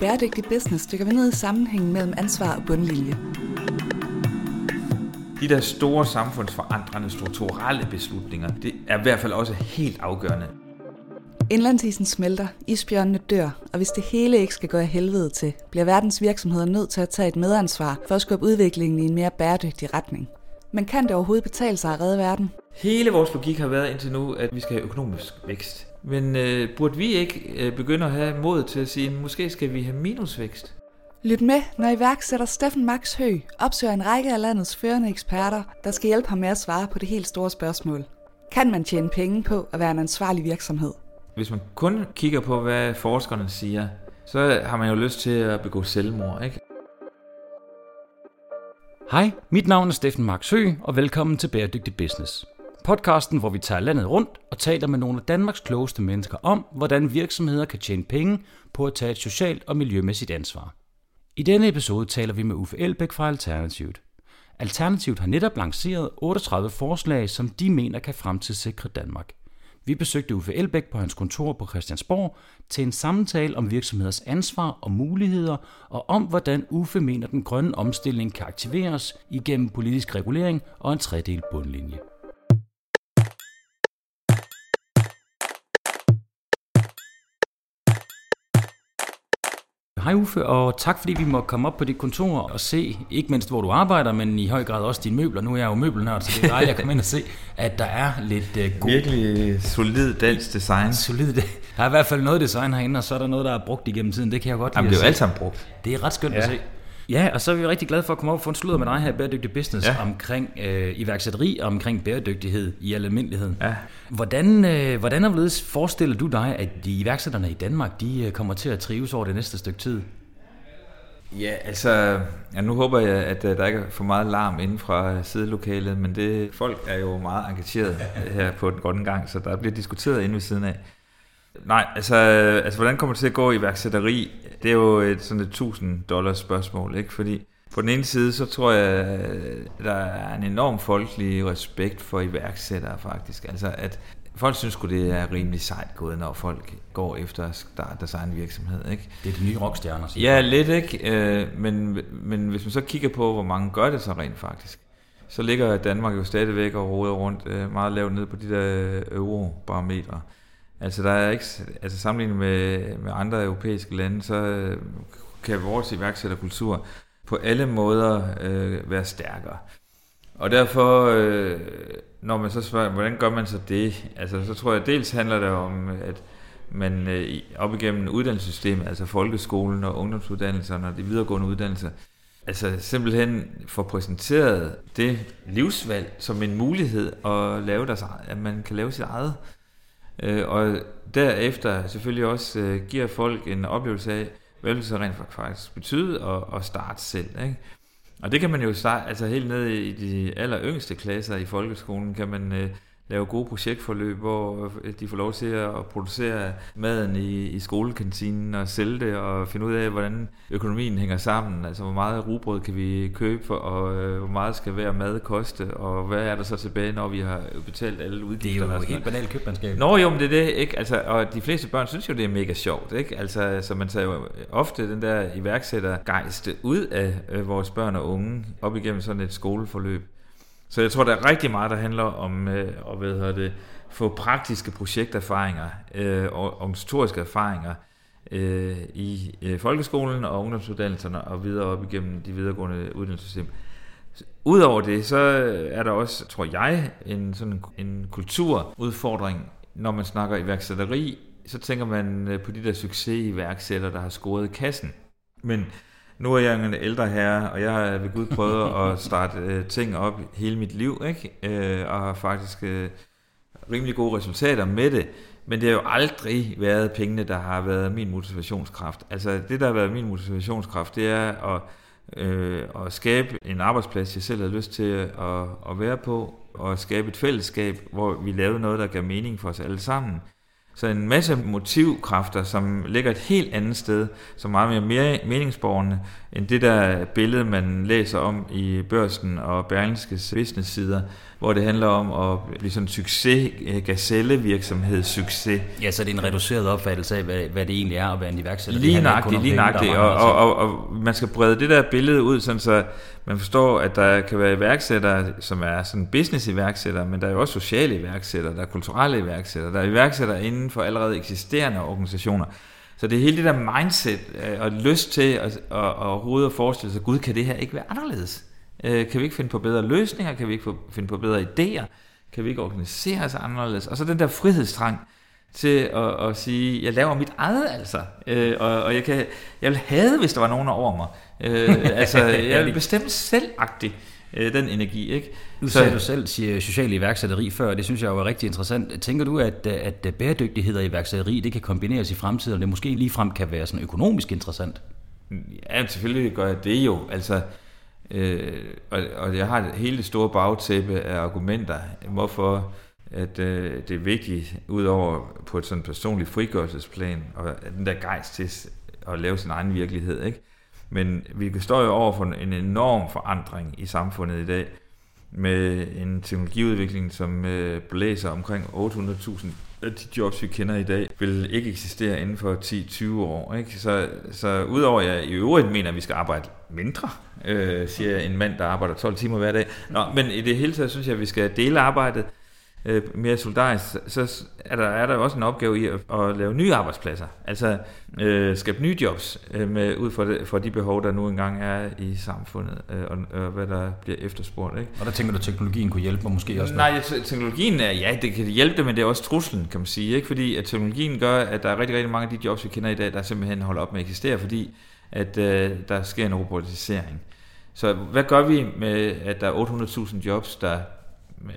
bæredygtig business dykker vi ned i sammenhængen mellem ansvar og bundlinje. De der store samfundsforandrende strukturelle beslutninger, det er i hvert fald også helt afgørende. Indlandsisen smelter, isbjørnene dør, og hvis det hele ikke skal gå af helvede til, bliver verdens virksomheder nødt til at tage et medansvar for at skubbe udviklingen i en mere bæredygtig retning. Men kan det overhovedet betale sig at redde verden? Hele vores logik har været indtil nu, at vi skal have økonomisk vækst. Men øh, burde vi ikke øh, begynde at have mod til at sige, at måske skal vi have minusvækst? Lyt med, når iværksætter Steffen Max Hø opsøger en række af landets førende eksperter, der skal hjælpe ham med at svare på det helt store spørgsmål. Kan man tjene penge på at være en ansvarlig virksomhed? Hvis man kun kigger på, hvad forskerne siger, så har man jo lyst til at begå selvmord, ikke? Hej, mit navn er Steffen Max Hø, og velkommen til Bæredygtig Business. Podcasten, hvor vi tager landet rundt og taler med nogle af Danmarks klogeste mennesker om, hvordan virksomheder kan tjene penge på at tage et socialt og miljømæssigt ansvar. I denne episode taler vi med Uffe Elbæk fra Alternativet. Alternativet har netop lanceret 38 forslag, som de mener kan fremtidssikre Danmark. Vi besøgte Uffe Elbæk på hans kontor på Christiansborg til en samtale om virksomheders ansvar og muligheder, og om hvordan Uffe mener, den grønne omstilling kan aktiveres igennem politisk regulering og en tredel bundlinje. Hej Uffe, og tak fordi vi må komme op på dit kontor og se, ikke mindst hvor du arbejder, men i høj grad også dine møbler. Nu er jeg jo møbelnørd, så det er dejligt at komme ind og se, at der er lidt uh, god... Virkelig solid dansk design. Solid. Der er i hvert fald noget design herinde, og så er der noget, der er brugt igennem tiden. Det kan jeg godt lide Jamen, det er jo alt sammen brugt. Det er ret skønt ja. at se. Ja, og så er vi rigtig glade for at komme op og få en sludder med dig her i Bæredygtig Business ja. omkring øh, iværksætteri og omkring bæredygtighed i al almindelighed. Ja. Hvordan, øh, hvordan hvorledes forestiller du dig, at de iværksætterne i Danmark de øh, kommer til at trives over det næste stykke tid? Ja, altså, ja, nu håber jeg, at uh, der ikke er for meget larm inden fra sidelokalet, men det, folk er jo meget engageret her på den grønne gang, så der bliver diskuteret inde ved siden af. Nej, altså, altså hvordan kommer det til at gå i værksætteri? Det er jo et, sådan et 1000 dollars spørgsmål, ikke? Fordi på den ene side, så tror jeg, der er en enorm folkelig respekt for iværksættere faktisk. Altså, at folk synes det er rimelig sejt gået, når folk går efter at starte deres egen virksomhed. Ikke? Det er de nye rockstjerner. Ja, lidt ikke. Øh, men, men hvis man så kigger på, hvor mange gør det så rent faktisk, så ligger Danmark jo stadigvæk og roder rundt øh, meget lavt ned på de der eurobarometre. Altså der er ikke, altså sammenlignet med, med andre europæiske lande, så øh, kan vores iværksætterkultur på alle måder øh, være stærkere. Og derfor, øh, når man så spørger, hvordan gør man så det? Altså, så tror jeg, dels handler det om, at man øh, op igennem uddannelsessystemet, altså folkeskolen og ungdomsuddannelserne og de videregående uddannelser, altså simpelthen får præsenteret det livsvalg som en mulighed at lave deres, at man kan lave sit eget. Øh, og derefter selvfølgelig også øh, giver folk en oplevelse af, hvad det så rent faktisk betyde at, at starte selv. Ikke? Og det kan man jo starte, altså helt ned i de aller yngste klasser i folkeskolen, kan man øh, lave gode projektforløb, hvor øh, de får lov til at producere maden i, i skolekantinen og sælge det og finde ud af, hvordan økonomien hænger sammen. Altså, hvor meget rugbrød kan vi købe, for, og øh, hvor meget skal hver mad koste, og hvad er der så tilbage, når vi har betalt alle udgifter. Det er jo helt banalt købmandskab. Nå jo, men det er det, ikke? Altså, og de fleste børn synes jo, det er mega sjovt, ikke? Altså, så man tager jo ofte den der iværksættergejst ud af øh, vores børn og unge op igennem sådan et skoleforløb. Så jeg tror, der er rigtig meget, der handler om øh, at hvad hedder det, få praktiske projekterfaringer øh, og organisatoriske erfaringer øh, i øh, folkeskolen og ungdomsuddannelserne og videre op igennem de videregående uddannelsessystem. Udover det, så er der også, tror jeg, en, sådan en kulturudfordring, når man snakker iværksætteri, så tænker man øh, på de der succesiværksættere, der har scoret kassen. Men nu er jeg en ældre herre, og jeg har ved Gud prøvet at starte øh, ting op hele mit liv, ikke? Øh, og har faktisk øh, rimelig gode resultater med det. Men det har jo aldrig været pengene, der har været min motivationskraft. Altså det, der har været min motivationskraft, det er at, øh, at skabe en arbejdsplads, jeg selv har lyst til at, at være på, og skabe et fællesskab, hvor vi lavede noget, der gav mening for os alle sammen. Så en masse motivkræfter, som ligger et helt andet sted, som er meget mere meningsborgende, end det der billede, man læser om i børsen og Berlingskes business-sider, hvor det handler om at blive sådan en succes, gazelle succes. Ja, så det er en reduceret opfattelse af, hvad, hvad det egentlig er at være en iværksætter. Lige nøjagtigt, lige nøjagtigt. Og, og, og, og, man skal brede det der billede ud, sådan så man forstår, at der kan være iværksættere, som er sådan business-iværksættere, men der er jo også sociale iværksættere, der er kulturelle iværksættere, der er iværksættere inden for allerede eksisterende organisationer. Så det er hele det der mindset øh, og lyst til at, at, at overhovedet at forestille sig, gud, kan det her ikke være anderledes? Øh, kan vi ikke finde på bedre løsninger? Kan vi ikke finde på bedre idéer? Kan vi ikke organisere os anderledes? Og så den der frihedstrang til at, at sige, jeg laver mit eget altså. Øh, og, og jeg, kan, jeg vil have, hvis der var nogen over mig. Øh, altså, jeg vil bestemme selvagtigt øh, den energi. Ikke? Nu sagde du selv siger social iværksætteri før, og det synes jeg jo er rigtig interessant. Tænker du, at, at bæredygtighed og iværksætteri, det kan kombineres i fremtiden, og det måske ligefrem kan være sådan økonomisk interessant? Ja, selvfølgelig gør jeg det jo. Altså, øh, og, og jeg har hele det store bagtæppe af argumenter, hvorfor at øh, det er vigtigt, udover på et sådan personligt frigørelsesplan, og den der gejst til at lave sin egen virkelighed, ikke? Men vi står jo over for en enorm forandring i samfundet i dag, med en teknologiudvikling, som øh, blæser omkring 800.000 af de jobs, vi kender i dag, vil ikke eksistere inden for 10-20 år. Ikke? Så, så udover at jeg i øvrigt mener, at vi skal arbejde mindre, øh, siger en mand, der arbejder 12 timer hver dag. Nå, men i det hele taget synes jeg, at vi skal dele arbejdet, øh, mere solidarisk, så er der, er der også en opgave i at, at lave nye arbejdspladser. Altså øh, skabe nye jobs øh, med, ud fra, det, fra de behov, der nu engang er i samfundet, øh, og, og hvad der bliver efterspurgt. Ikke? Og der tænker du, at teknologien kunne hjælpe mig måske også? Nej, teknologien er, ja, det kan hjælpe det, men det er også truslen, kan man sige. Ikke? Fordi at teknologien gør, at der er rigtig, rigtig mange af de jobs, vi kender i dag, der simpelthen holder op med at eksistere, fordi at øh, der sker en robotisering. Så hvad gør vi med, at der er 800.000 jobs, der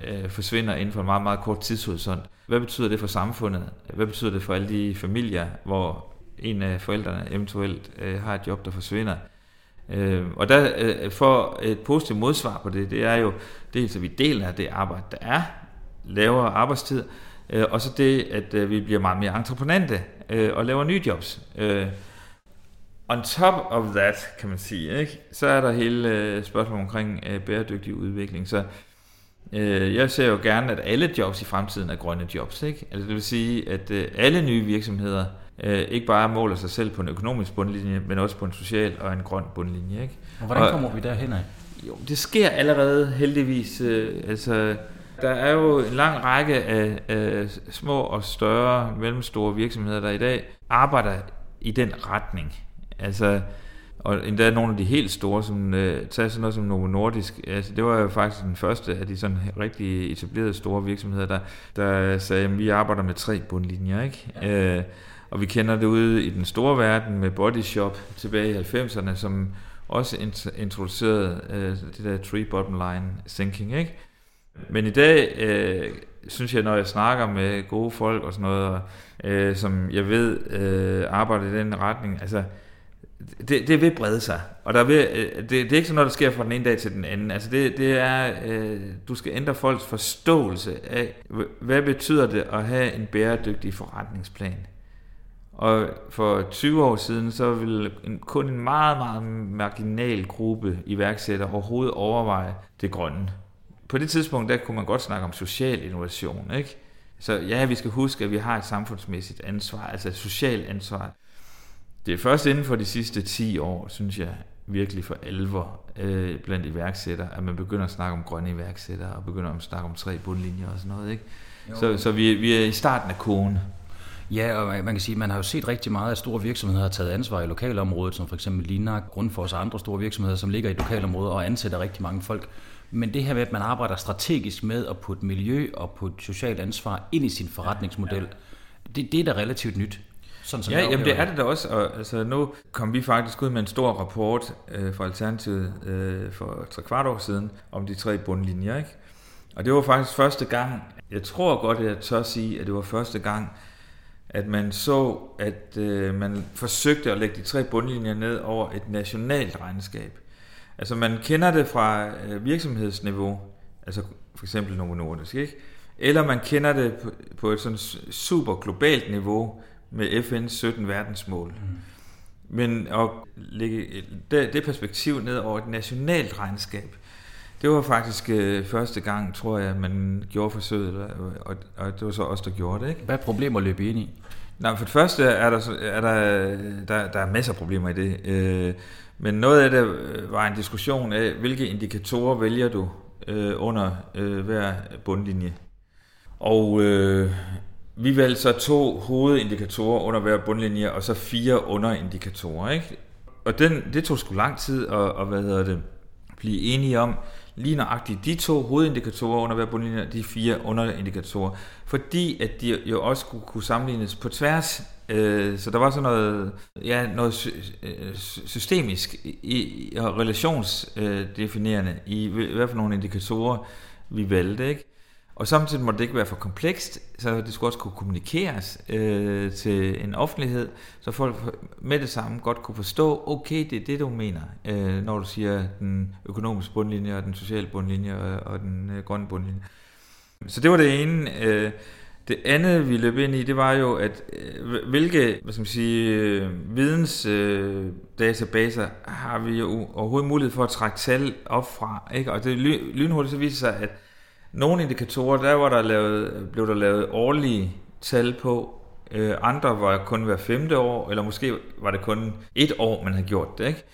øh, forsvinder inden for en meget, meget kort tidshorisont. Hvad betyder det for samfundet? Hvad betyder det for alle de familier, hvor en af forældrene eventuelt øh, har et job, der forsvinder? Øh, og der øh, for et positivt modsvar på det, det er jo dels, at vi deler det arbejde, der er, lavere arbejdstid, øh, og så det, at øh, vi bliver meget mere entreprenante øh, og laver nye jobs. Øh, on top of that, kan man sige, ikke? så er der hele øh, spørgsmålet omkring øh, bæredygtig udvikling. Så Øh, jeg ser jo gerne, at alle jobs i fremtiden er grønne jobs. Ikke? Altså det vil sige, at øh, alle nye virksomheder øh, ikke bare måler sig selv på en økonomisk bundlinje, men også på en social og en grøn bundlinje. Ikke? Og hvordan kommer og, vi derhen af? Jo, det sker allerede heldigvis. altså, der er jo en lang række af, af små og større, mellemstore virksomheder, der i dag arbejder i den retning. Altså, og endda nogle af de helt store, som øh, tager sådan noget som Novo Nordisk, altså det var jo faktisk den første af de sådan rigtig etablerede store virksomheder, der, der sagde, at vi arbejder med tre bundlinjer, ikke? Ja. Øh, og vi kender det ude i den store verden med Body Shop tilbage i 90'erne, som også introducerede øh, det der three bottom line thinking, ikke? Men i dag, øh, synes jeg, når jeg snakker med gode folk og sådan noget, øh, som jeg ved øh, arbejder i den retning, altså det, det vil brede sig, og der vil, øh, det, det er ikke sådan noget, der sker fra den ene dag til den anden. Altså det, det er, øh, du skal ændre folks forståelse af, hvad betyder det at have en bæredygtig forretningsplan. Og for 20 år siden, så ville en, kun en meget, meget marginal gruppe iværksætter overhovedet overveje det grønne. På det tidspunkt, der kunne man godt snakke om social innovation, ikke? Så ja, vi skal huske, at vi har et samfundsmæssigt ansvar, altså et socialt ansvar. Det er først inden for de sidste 10 år, synes jeg, virkelig for alvor øh, blandt iværksættere, at man begynder at snakke om grønne iværksættere, og begynder at snakke om tre bundlinjer og sådan noget. Ikke? Så, så vi, vi er i starten af kogen. Ja, og man kan sige, man har jo set rigtig meget, at store virksomheder har taget ansvar i lokalområdet, som for eksempel Lina, Grundfos og andre store virksomheder, som ligger i lokalområdet og ansætter rigtig mange folk. Men det her med, at man arbejder strategisk med at putte miljø og putte socialt ansvar ind i sin forretningsmodel, det, det er da relativt nyt. Sådan, som ja, jamen det er det da også. Og, altså, nu kom vi faktisk ud med en stor rapport øh, fra Alternativet øh, for tre kvart år siden om de tre bundlinjer. Ikke? Og det var faktisk første gang, jeg tror godt, at jeg tør sige, at det var første gang, at man så, at øh, man forsøgte at lægge de tre bundlinjer ned over et nationalt regnskab. Altså man kender det fra øh, virksomhedsniveau, altså for eksempel Novo Nordisk, ikke? eller man kender det på, på et sådan super globalt niveau med FN's 17 verdensmål. Mm. Men at lægge det, det perspektiv ned over et nationalt regnskab, det var faktisk øh, første gang, tror jeg, man gjorde forsøget, og, og det var så os, der gjorde det. Ikke? Hvad problemer løb I ind i? Nej, for det første er der, er der, der, der er masser af problemer i det. Øh, men noget af det var en diskussion af, hvilke indikatorer vælger du øh, under øh, hver bundlinje. Og øh, vi valgte så to hovedindikatorer under hver bundlinje, og så fire underindikatorer. Ikke? Og den, det tog sgu lang tid at, at hvad hedder det, blive enige om lige nøjagtigt de to hovedindikatorer under hver bundlinje, de fire underindikatorer, fordi at de jo også kunne, kunne sammenlignes på tværs. Øh, så der var sådan noget, ja, noget øh, systemisk i, og relationsdefinerende i hvad for nogle indikatorer vi valgte. Ikke? Og samtidig må det ikke være for komplekst, så det skulle også kunne kommunikeres øh, til en offentlighed, så folk med det samme godt kunne forstå, okay, det er det, du mener, øh, når du siger den økonomiske bundlinje, og den sociale bundlinje, og, og den øh, grønne bundlinje. Så det var det ene. Øh, det andet, vi løb ind i, det var jo, at øh, hvilke hvad skal man sige, øh, vidensdatabaser øh, har vi jo overhovedet mulighed for at trække tal op fra. Ikke? Og det lynhurtigt så viser sig, at nogle indikatorer, der, var der lavet, blev der lavet årlige tal på. Øh, andre var kun hver femte år, eller måske var det kun et år, man havde gjort det. Ikke?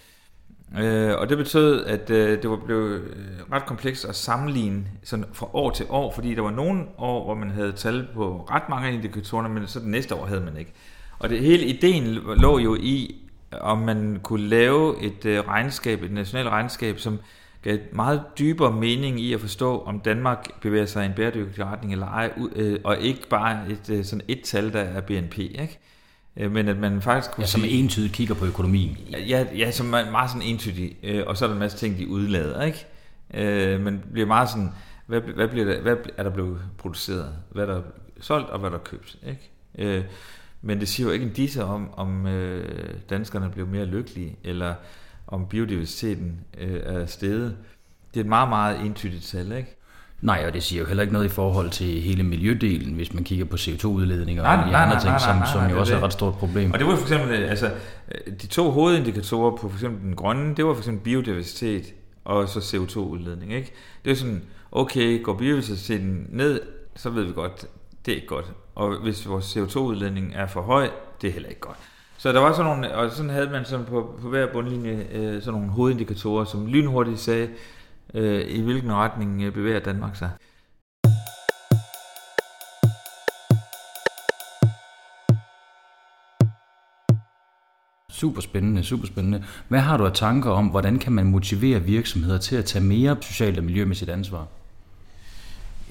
Øh, og det betød, at øh, det var blevet øh, ret komplekst at sammenligne sådan fra år til år, fordi der var nogle år, hvor man havde tal på ret mange indikatorer, men så det næste år havde man ikke. Og det hele ideen lå jo i, om man kunne lave et øh, regnskab, et nationalt regnskab, som gav meget dybere mening i at forstå, om Danmark bevæger sig i en bæredygtig retning eller ej, øh, og ikke bare et, øh, sådan et tal, der er BNP, ikke? Øh, men at man faktisk kunne ja, som sige, entydigt kigger på økonomien. Ja, ja som er meget sådan entydigt, og så er der en masse ting, de udlader, ikke? Men bliver meget sådan, hvad, hvad, bliver der, hvad er der blevet produceret? Hvad er der solgt, og hvad er der købt, ikke? Men det siger jo ikke en disse om, om danskerne bliver mere lykkelige, eller om biodiversiteten øh, er steget. Det er et meget, meget entydigt tal, ikke? Nej, og det siger jo heller ikke noget i forhold til hele miljødelen, hvis man kigger på CO2-udledninger og de andre ting, som, som jo også er et ret stort problem. Og det var for eksempel, altså, de to hovedindikatorer på for eksempel den grønne, det var for eksempel biodiversitet og så CO2-udledning, ikke? Det er sådan, okay, går biodiversiteten ned, så ved vi godt, det er ikke godt. Og hvis vores CO2-udledning er for høj, det er heller ikke godt. Så der var sådan nogle, og sådan havde man sådan på, på hver bundlinje øh, sådan nogle hovedindikatorer, som lynhurtigt sagde, øh, i hvilken retning øh, bevæger Danmark sig. Super spændende, super spændende. Hvad har du af tanker om, hvordan kan man motivere virksomheder til at tage mere socialt og miljømæssigt ansvar?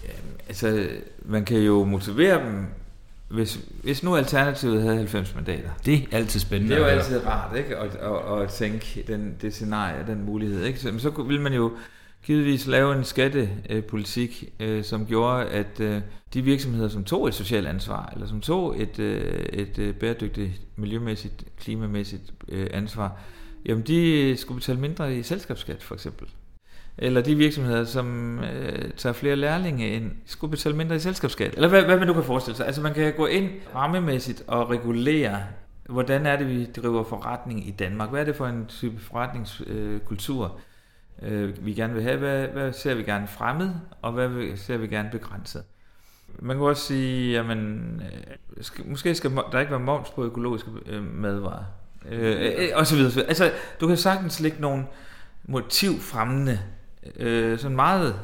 Ja, altså, man kan jo motivere dem hvis, hvis nu Alternativet havde 90 mandater. Det er altid spændende. Det er jo altid rart, ikke? At, at, at tænke den, det scenarie, den mulighed, ikke? Så, så ville man jo givetvis lave en skattepolitik, øh, som gjorde, at øh, de virksomheder, som tog et socialt ansvar, eller som tog et, øh, et øh, bæredygtigt, miljømæssigt, klimamæssigt øh, ansvar, jamen de skulle betale mindre i selskabsskat, for eksempel eller de virksomheder, som øh, tager flere lærlinge ind, skulle betale mindre i selskabsskat. Eller hvad, hvad man nu kan forestille sig. Altså man kan gå ind rammemæssigt og regulere, hvordan er det, vi driver forretning i Danmark? Hvad er det for en type forretningskultur, øh, vi gerne vil have? Hvad, hvad ser vi gerne fremmed, og hvad ser vi gerne begrænset? Man kan også sige, at øh, måske skal der ikke være moms på økologiske øh, madvarer. Øh, øh, øh, og så videre. Altså, du kan sagtens lægge nogle motivfremmende øh, sådan meget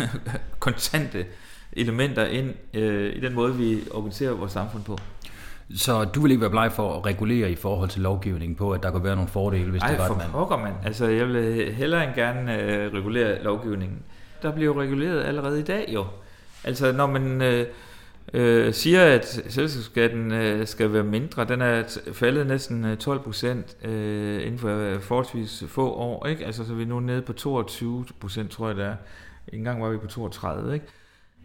kontante elementer ind øh, i den måde, vi organiserer vores samfund på. Så du vil ikke være bleg for at regulere i forhold til lovgivningen på, at der kan være nogle fordele, hvis Ej, det var, for man... pokker, man. Altså, jeg vil hellere end gerne øh, regulere lovgivningen. Der bliver jo reguleret allerede i dag, jo. Altså, når man... Øh, øh, siger, at selskabsskatten øh, skal være mindre. Den er faldet næsten øh, 12 procent øh, inden for øh, forholdsvis få år. Ikke? Altså, så er vi nu nede på 22 procent, tror jeg det er. En gang var vi på 32, ikke?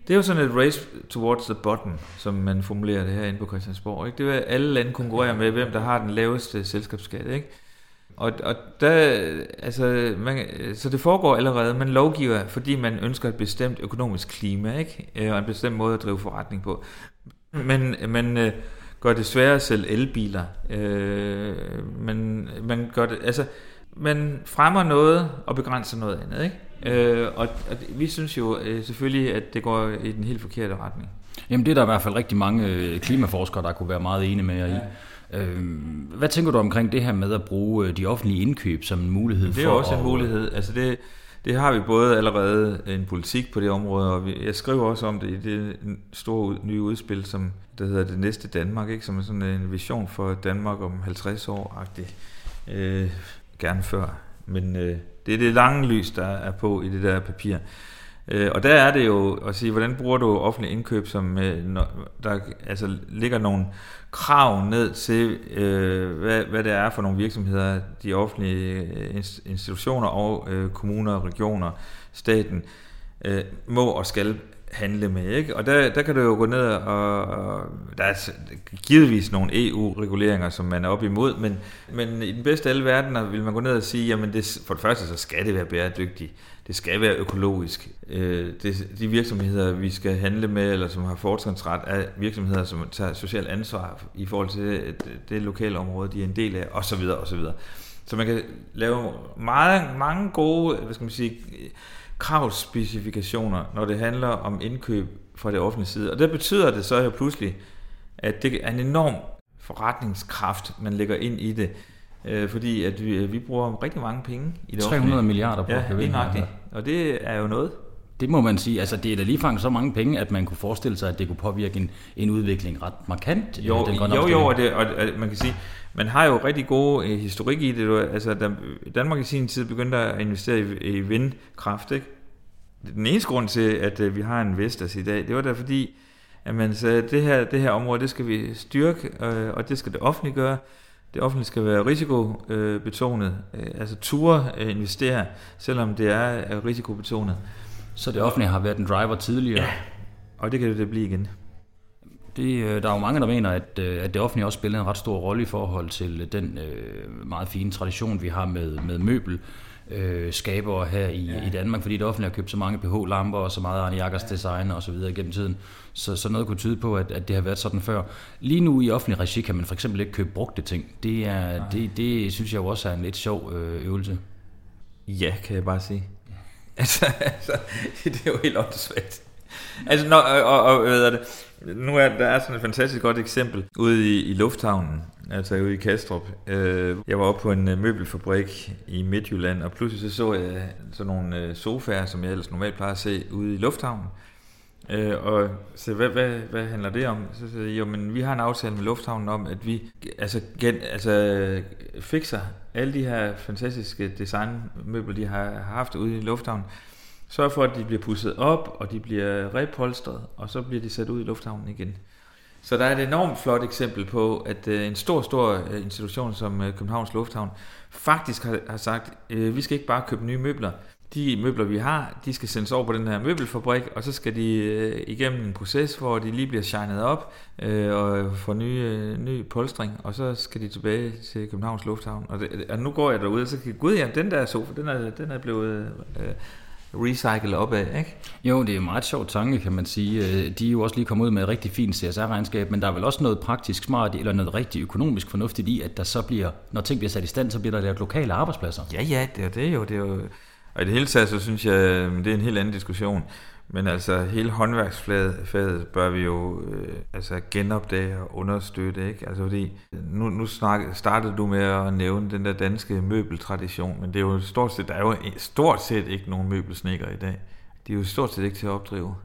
Det er jo sådan et race towards the bottom, som man formulerer det her inde på Christiansborg. Ikke? Det er, at alle lande konkurrerer med, hvem der har den laveste selskabsskat. Ikke? Og, og der, altså, man, så det foregår allerede, man lovgiver, fordi man ønsker et bestemt økonomisk klima, ikke? Øh, og en bestemt måde at drive forretning på. Men man øh, gør det sværere at sælge elbiler. Øh, man, man gør det, altså, man fremmer noget og begrænser noget andet, ikke? Øh, og, og vi synes jo øh, selvfølgelig, at det går i den helt forkerte retning. Jamen det er der i hvert fald rigtig mange klimaforskere, der kunne være meget enige med jer ja. i. Øh, hvad tænker du omkring det her med at bruge øh, de offentlige indkøb som en mulighed for Det er også at, en mulighed. Altså det, det har vi både allerede en politik på det område, og jeg skriver også om det i det store nye udspil, som der hedder Det Næste Danmark, ikke? som er sådan en vision for Danmark om 50 år-agtigt. Øh, gerne før. Men øh, det er det lange lys, der er på i det der papir. Øh, og der er det jo at sige, hvordan bruger du offentlig indkøb, som øh, der altså ligger nogle krav ned til, øh, hvad, hvad det er for nogle virksomheder, de offentlige øh, institutioner og øh, kommuner, regioner, staten øh, må og skal handle med. Ikke? Og der, der kan du jo gå ned og, og der er givetvis nogle EU-reguleringer, som man er op imod, men, men i den bedste af alle verdener vil man gå ned og sige, jamen det, for det første så skal det være bæredygtigt, det skal være økologisk. Øh, det, de virksomheder, vi skal handle med, eller som har fortrinsret, er virksomheder, som tager socialt ansvar i forhold til det, det lokale område, de er en del af, osv. osv. Så man kan lave meget, mange gode, hvad skal man sige, kravspecifikationer, når det handler om indkøb fra det offentlige side. Og det betyder det så jo pludselig, at det er en enorm forretningskraft, man lægger ind i det. Øh, fordi at vi, vi bruger rigtig mange penge i det 300 offentlige. milliarder på ja, at Og det er jo noget. Det må man sige. Altså, det er da ligefrem så mange penge, at man kunne forestille sig, at det kunne påvirke en, en udvikling ret markant. Jo, den jo, jo og, det, og, og man kan sige, man har jo rigtig gode uh, historik i det. Altså, da Danmark i sin tid begyndte at investere i, i vindkraft, ikke? Den eneste grund til, at vi har en Vestas i dag, det var da fordi, at man sagde, at det her, det her område, det skal vi styrke, og det skal det offentlige gøre. Det offentlige skal være risikobetonet, uh, altså ture uh, investere, selvom det er risikobetonet. Så det offentlige har været en driver tidligere? Ja, og det kan det blive igen. Det, øh, der er jo mange, der mener, at, øh, at det offentlige også spiller en ret stor rolle i forhold til den øh, meget fine tradition, vi har med, med møbel øh, skaber her i, ja. i Danmark, fordi det offentlige har købt så mange PH-lamper og så meget Arne Jakkers ja. design og så videre gennem tiden. Så, så noget kunne tyde på, at, at det har været sådan før. Lige nu i offentlig regi kan man for eksempel ikke købe brugte ting. Det, er, det, det synes jeg jo også er en lidt sjov øh, øvelse. Ja, kan jeg bare sige. Altså, altså det er jo helt åndssvagt. Altså, når, og, og, hvad er det? Nu er der er sådan et fantastisk godt eksempel ude i, i lufthavnen, altså ude i Kastrup. Øh, jeg var oppe på en øh, møbelfabrik i Midtjylland, og pludselig så, så jeg sådan nogle øh, sofaer, som jeg ellers normalt plejer at se ude i lufthavnen. Øh, og så hvad, hvad, hvad handler det om? Så siger jeg, jo, men vi har en aftale med lufthavnen om, at vi altså, gen, altså fikser alle de her fantastiske designmøbler, de har haft ude i lufthavnen. Sørg for, at de bliver pusset op, og de bliver repolstret, og så bliver de sat ud i lufthavnen igen. Så der er et enormt flot eksempel på, at øh, en stor, stor øh, institution som øh, Københavns Lufthavn faktisk har, har sagt, øh, vi skal ikke bare købe nye møbler, de møbler, vi har, de skal sendes over på den her møbelfabrik, og så skal de øh, igennem en proces, hvor de lige bliver shined op øh, og får nye, øh, ny polstring, og så skal de tilbage til Københavns Lufthavn. Og, det, og nu går jeg derude, og så kan gud ja, den der sofa, den er, den er blevet øh, recyclet op af, ikke? Jo, det er en meget sjov tanke, kan man sige. Øh, de er jo også lige kommet ud med et rigtig fint CSR-regnskab, men der er vel også noget praktisk smart, eller noget rigtig økonomisk fornuftigt i, at der så bliver, når ting bliver sat i stand, så bliver der lavet lokale arbejdspladser. Ja, ja, det er det jo. Det er jo og i det hele taget, så synes jeg, øh, det er en helt anden diskussion. Men altså, hele håndværksfaget bør vi jo øh, altså genopdage og understøtte, ikke? Altså fordi, nu, nu snak, startede du med at nævne den der danske møbeltradition, men det er jo stort set, der er jo stort set ikke nogen møbelsnikker i dag. De er jo stort set ikke til at opdrive.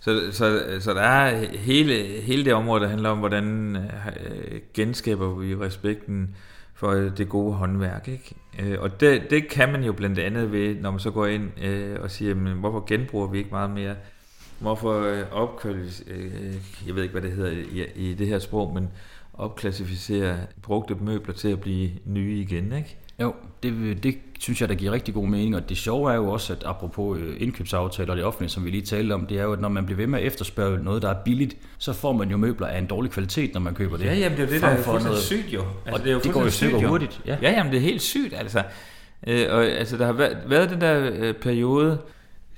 Så, så, så der er hele, hele det område, der handler om, hvordan øh, genskaber vi respekten for øh, det gode håndværk. Ikke? Øh, og det, det kan man jo blandt andet ved, når man så går ind øh, og siger, men hvorfor genbruger vi ikke meget mere? Hvorfor øh, opkvalificere, jeg ved ikke, hvad det hedder i, i det her sprog, men opklassificere brugte møbler til at blive nye igen, ikke? Jo, det, det synes jeg, der giver rigtig god mening, og det sjove er jo også, at apropos øh, indkøbsaftaler og det offentlige, som vi lige talte om, det er jo, at når man bliver ved med at efterspørge noget, der er billigt, så får man jo møbler af en dårlig kvalitet, når man køber det. Ja, jamen det er det, der er fuldstændig sygt jo. Altså, og det, er jo det går jo sygt hurtigt. Ja. ja, jamen det er helt sygt, altså. Øh, og altså, der har været, været den der øh, periode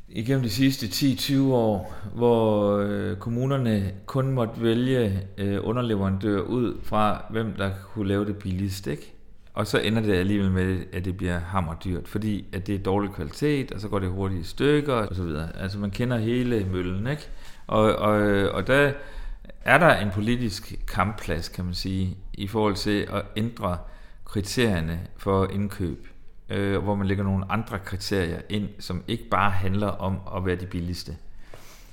igennem de sidste 10-20 år, hvor øh, kommunerne kun måtte vælge øh, underleverandør ud fra, hvem der kunne lave det billigst, ikke? Og så ender det alligevel med, at det bliver hammerdyrt, fordi at det er dårlig kvalitet, og så går det hurtigt i stykker, og så videre. Altså man kender hele møllen, ikke? Og, og, og der er der en politisk kampplads, kan man sige, i forhold til at ændre kriterierne for indkøb, øh, hvor man lægger nogle andre kriterier ind, som ikke bare handler om at være de billigste.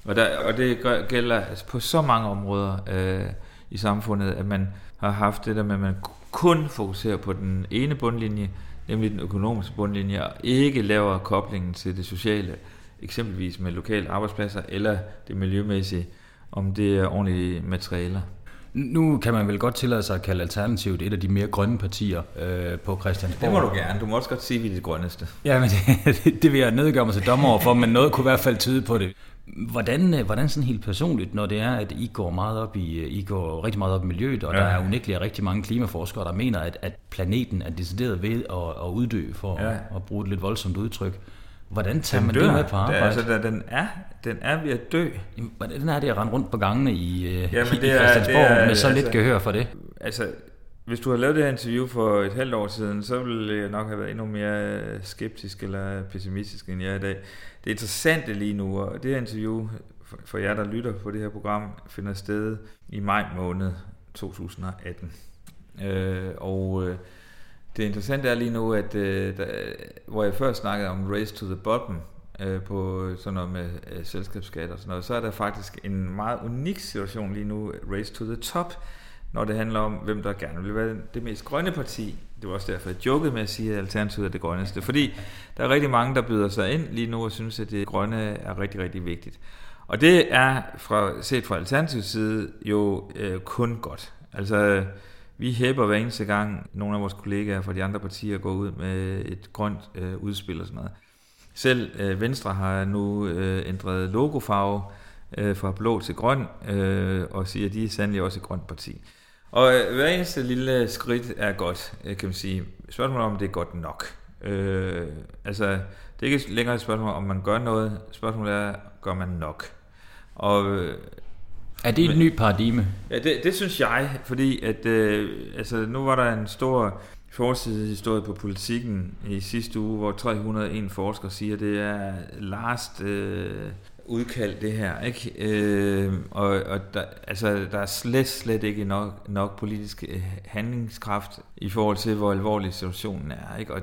Og, der, og det gælder altså på så mange områder øh, i samfundet, at man har haft det der med, at man kun fokuserer på den ene bundlinje, nemlig den økonomiske bundlinje, og ikke laver koblingen til det sociale, eksempelvis med lokale arbejdspladser, eller det miljømæssige, om det er ordentlige materialer. Nu kan man vel godt tillade sig at kalde Alternativet et af de mere grønne partier øh, på Christiansborg. Det må du gerne. Du må også godt sige, at vi er det grønneste. Ja, men det, det vil jeg nedgøre mig til dommer over for, men noget kunne i hvert fald tyde på det. Hvordan, øh, hvordan sådan helt personligt, når det er, at I går meget op i, øh, I går rigtig meget op i miljøet, og ja. der er unægteligt rigtig mange klimaforskere, der mener, at, at planeten er decideret ved at, at uddø, for ja. at, at bruge et lidt voldsomt udtryk. Hvordan tager den man dør. det med på arbejde? Altså, den, er, den er ved at dø. Hvordan er det at rende rundt på gangene i, øh, Jamen, det i Christiansborg er, det er, med så altså, lidt gehør for det? Altså, hvis du har lavet det her interview for et halvt år siden, så ville jeg nok have været endnu mere skeptisk eller pessimistisk, end jeg er i dag. Det interessante lige nu, og det her interview for jer, der lytter på det her program, finder sted i maj måned 2018. Øh, og øh, det interessante er lige nu, at øh, der, hvor jeg før snakkede om race to the bottom, øh, på sådan noget med øh, selskabsskat og sådan noget, så er der faktisk en meget unik situation lige nu, race to the top, når det handler om, hvem der gerne vil være det mest grønne parti. Det var også derfor, jeg jokede med at sige, at Alternativet er det grønneste. Fordi der er rigtig mange, der byder sig ind lige nu og synes, at det grønne er rigtig, rigtig vigtigt. Og det er fra, set fra Alternativets side jo øh, kun godt. Altså, vi hæber hver eneste gang, nogle af vores kollegaer fra de andre partier går ud med et grønt øh, udspil og sådan noget. Selv øh, Venstre har nu øh, ændret logofarve øh, fra blå til grøn, øh, og siger, at de er sandelig også et grønt parti. Og øh, hver eneste lille skridt er godt, øh, kan man sige. Spørgsmålet om, det er godt nok. Øh, altså, det er ikke længere et spørgsmål, om man gør noget. Spørgsmålet er, gør man nok? Og, øh, er det et men, ny paradigme? Ja, det, det synes jeg, fordi at, øh, altså, nu var der en stor forsidehistorie på politikken i sidste uge, hvor 301 forskere siger, at det er last øh, udkald, det her. Ikke? Øh, og og der, altså, der er slet, slet ikke nok, nok politisk øh, handlingskraft i forhold til, hvor alvorlig situationen er. Ikke? Og,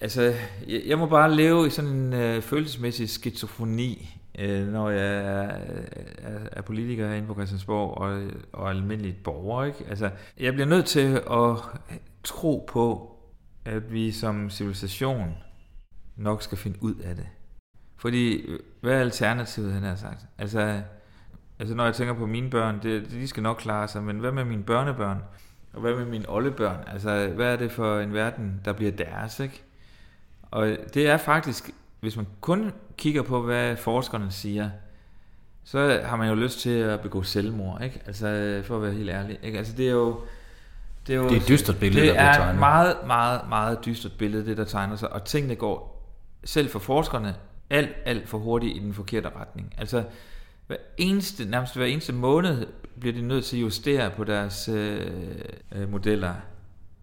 altså, jeg, jeg må bare leve i sådan en øh, følelsesmæssig skizofreni, øh, når jeg er, er, er politiker herinde på Christiansborg og, og almindeligt borger. Ikke? Altså, jeg bliver nødt til at tro på, at vi som civilisation nok skal finde ud af det. Fordi, hvad er alternativet, han har sagt? Altså, altså når jeg tænker på mine børn, det, de skal nok klare sig, men hvad med mine børnebørn? Og hvad med mine oldebørn? Altså, hvad er det for en verden, der bliver deres, ikke? Og det er faktisk, hvis man kun kigger på, hvad forskerne siger, så har man jo lyst til at begå selvmord, ikke? Altså, for at være helt ærlig, ikke? Altså, det er jo... Det er, jo, det er et dystert billede, det der bliver tegnet. Det er meget, meget, meget dystert billede, det der tegner sig, og tingene går, selv for forskerne, alt, alt for hurtigt i den forkerte retning. Altså, hver eneste, nærmest hver eneste måned bliver de nødt til at justere på deres øh, øh, modeller.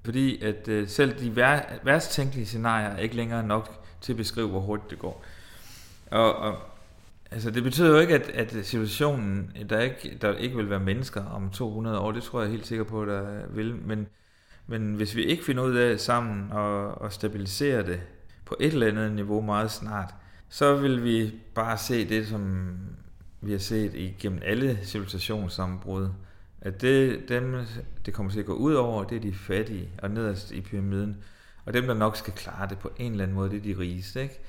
Fordi at øh, selv de vær, værst tænkelige scenarier er ikke længere nok til at beskrive, hvor hurtigt det går. Og, og altså, det betyder jo ikke, at, at situationen, der ikke, der ikke vil være mennesker om 200 år, det tror jeg helt sikker på, der vil, men, men hvis vi ikke finder ud af sammen og, og stabilisere det på et eller andet niveau meget snart, så vil vi bare se det, som vi har set igennem alle civilisationssammenbrud, at det, dem, det kommer til at gå ud over, det er de fattige og nederst i pyramiden. Og dem, der nok skal klare det på en eller anden måde, det er de rigeste. Ikke?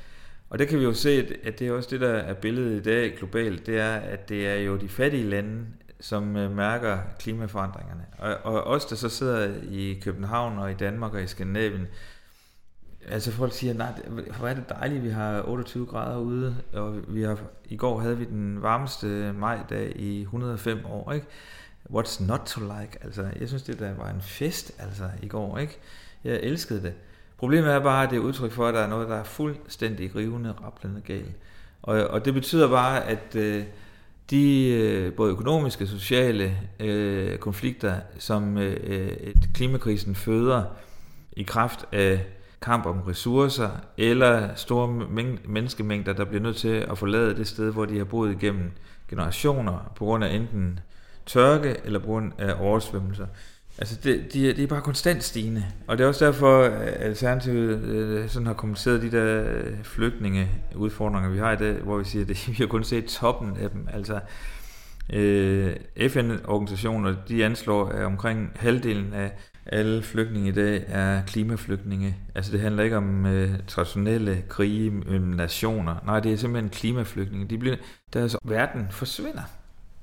Og det kan vi jo se, at det er også det, der er billedet i dag globalt, det er, at det er jo de fattige lande, som øh, mærker klimaforandringerne. Og, og os, der så sidder i København og i Danmark og i Skandinavien, altså folk siger, nej, hvor er det dejligt, vi har 28 grader ude, og vi har, i går havde vi den varmeste majdag i 105 år, ikke? What's not to like? Altså, jeg synes, det der var en fest, altså, i går, ikke? Jeg elskede det. Problemet er bare, at det er udtryk for, at der er noget, der er fuldstændig rivende, rappelende galt. Og, og det betyder bare, at øh, de øh, både økonomiske og sociale øh, konflikter, som øh, klimakrisen føder i kraft af kamp om ressourcer, eller store menneskemængder, der bliver nødt til at forlade det sted, hvor de har boet igennem generationer, på grund af enten tørke eller på grund af oversvømmelser. Altså, det, de, de er bare konstant stigende. Og det er også derfor, at Alternativet øh, sådan har kommenteret de der øh, flygtninge udfordringer, vi har i dag, hvor vi siger, at vi har kun set toppen af dem. Altså, øh, FN-organisationer, de anslår, at omkring halvdelen af alle flygtninge i dag er klimaflygtninge. Altså det handler ikke om øh, traditionelle krige mellem nationer. Nej, det er simpelthen klimaflygtninge. De bliver, deres verden forsvinder.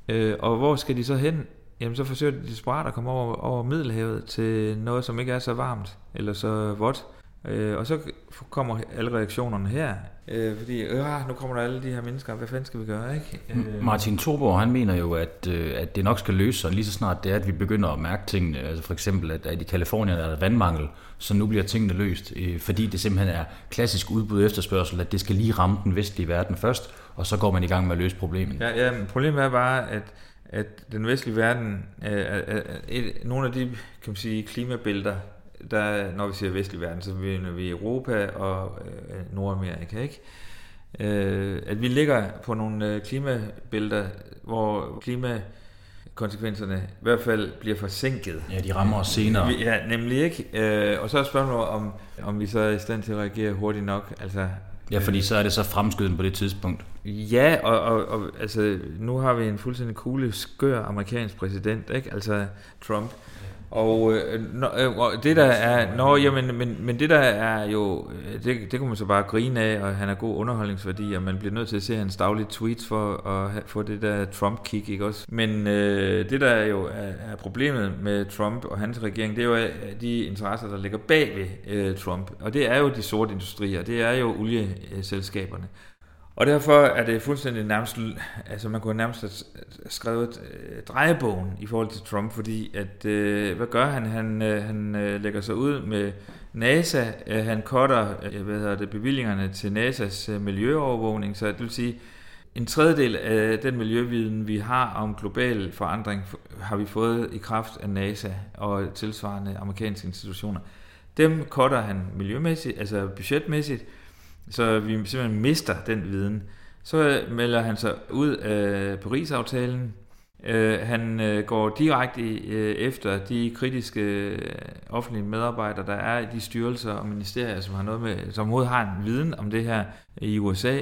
Øh, og hvor skal de så hen? Jamen så forsøger de desperat at komme over, over Middelhavet til noget, som ikke er så varmt eller så vådt. Øh, og så kommer alle reaktionerne her, øh, fordi øh, nu kommer der alle de her mennesker, hvad fanden skal vi gøre, ikke? Øh. Martin Thorborg, han mener jo, at, øh, at det nok skal løse sig lige så snart det er, at vi begynder at mærke tingene, altså for eksempel, at, at i Kalifornien er der vandmangel, så nu bliver tingene løst, øh, fordi det simpelthen er klassisk udbud efterspørgsel, at det skal lige ramme den vestlige verden først, og så går man i gang med at løse problemet. Ja, ja problemet er bare, at at den vestlige verden, øh, er, et, nogle af de kan man sige, klimabælter, der, når vi siger vestlig verden, så mener vi Europa og øh, Nordamerika, ikke? Øh, at vi ligger på nogle øh, klimabælter, hvor klimakonsekvenserne i hvert fald bliver forsinket. Ja, de rammer os senere. Ja, nemlig ikke. Øh, og så er spørgsmålet, om, om vi så er i stand til at reagere hurtigt nok. Altså, Ja, fordi så er det så fremskyden på det tidspunkt. Ja, og, og, og altså, nu har vi en fuldstændig kugle, skør amerikansk præsident, ikke? altså Trump, og, øh, øh, og det der er, nå, jamen, men, men det der er jo, øh, det, det kunne man så bare grine af, og han har god underholdningsværdi, og man bliver nødt til at se hans daglige tweets for at have, få det der Trump-kick, ikke også? Men øh, det der er jo er, er problemet med Trump og hans regering, det er jo de interesser, der ligger bag ved øh, Trump, og det er jo de sorte industrier, det er jo olieselskaberne. Og derfor er det fuldstændig nærmest, altså man kunne nærmest have skrevet øh, drejebogen i forhold til Trump, fordi at, øh, hvad gør han? Han, øh, han øh, lægger sig ud med NASA, øh, han cutter øh, hvad hedder det, bevillingerne til NASA's øh, miljøovervågning, så det vil sige, en tredjedel af den miljøviden, vi har om global forandring, har vi fået i kraft af NASA og tilsvarende amerikanske institutioner. Dem cutter han miljømæssigt, altså budgetmæssigt, så vi simpelthen mister den viden. Så øh, melder han sig ud af Paris-aftalen. Øh, han øh, går direkte efter de kritiske offentlige medarbejdere, der er i de styrelser og ministerier, som har noget med, som har en viden om det her i USA,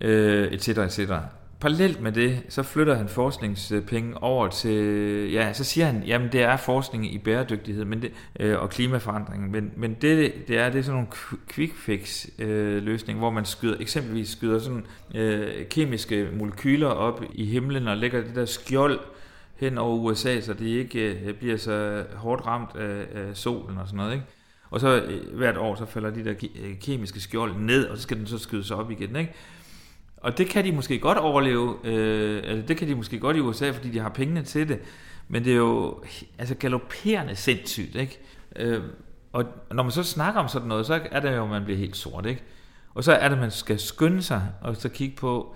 etc. etc parallelt med det, så flytter han forskningspenge over til, ja, så siger han, jamen det er forskning i bæredygtighed men det, øh, og klimaforandring, men, men det, det er, det er sådan nogle quick fix øh, løsning, hvor man skyder, eksempelvis skyder sådan øh, kemiske molekyler op i himlen og lægger det der skjold hen over USA, så de ikke øh, bliver så hårdt ramt af, af solen og sådan noget, ikke? Og så øh, hvert år, så falder de der øh, kemiske skjold ned, og så skal den så skydes op igen, ikke? Og det kan de måske godt overleve, øh, eller det kan de måske godt i USA, fordi de har pengene til det. Men det er jo altså galopperende sindssygt, ikke? Øh, og når man så snakker om sådan noget, så er det jo, at man bliver helt sort, ikke? Og så er det, at man skal skynde sig og så kigge på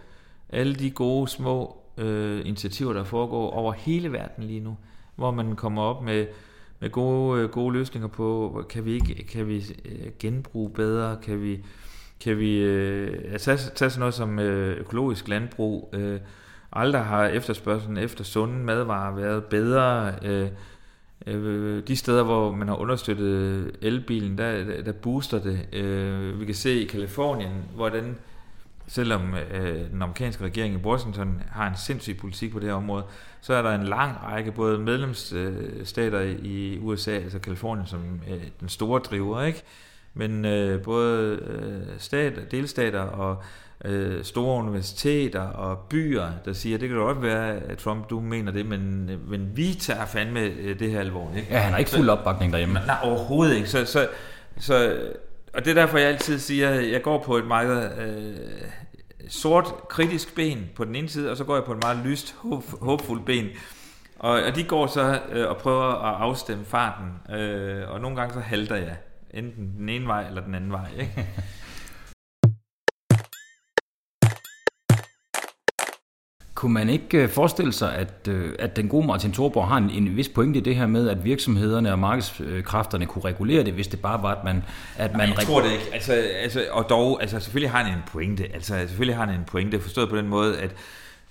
alle de gode små øh, initiativer, der foregår over hele verden lige nu, hvor man kommer op med, med gode, øh, gode løsninger på, kan vi ikke kan vi øh, genbruge bedre, kan vi kan vi øh, tage, tage sådan noget som øh, økologisk landbrug. Øh, aldrig har efterspørgselen efter sunde madvarer været bedre. Øh, øh, de steder, hvor man har understøttet elbilen, der, der booster det. Øh, vi kan se i Kalifornien, hvordan selvom øh, den amerikanske regering i Washington har en sindssyg politik på det her område, så er der en lang række både medlemsstater i USA, altså Kalifornien som øh, den store driver, ikke? Men øh, både øh, stat, delstater og øh, store universiteter og byer, der siger, det kan godt være, at Trump, du mener det, men, men vi tager fandme øh, det her alvorligt. Ikke? Ja, han har ikke fuld opbakning derhjemme. Nej, overhovedet ikke. Så, så, så, og det er derfor, jeg altid siger, at jeg går på et meget øh, sort, kritisk ben på den ene side, og så går jeg på et meget lyst, håb, håbfuldt ben. Og, og de går så øh, og prøver at afstemme farten, øh, og nogle gange så halter jeg, enten den ene vej eller den anden vej. Ikke? Kunne man ikke øh, forestille sig, at, øh, at den gode Martin Thorborg har en, en vis pointe i det her med, at virksomhederne og markedskræfterne kunne regulere det, hvis det bare var, at man... At man jeg tror det ikke. Altså, altså, og dog, altså, selvfølgelig har han en pointe. Altså, selvfølgelig har han en pointe, forstået på den måde, at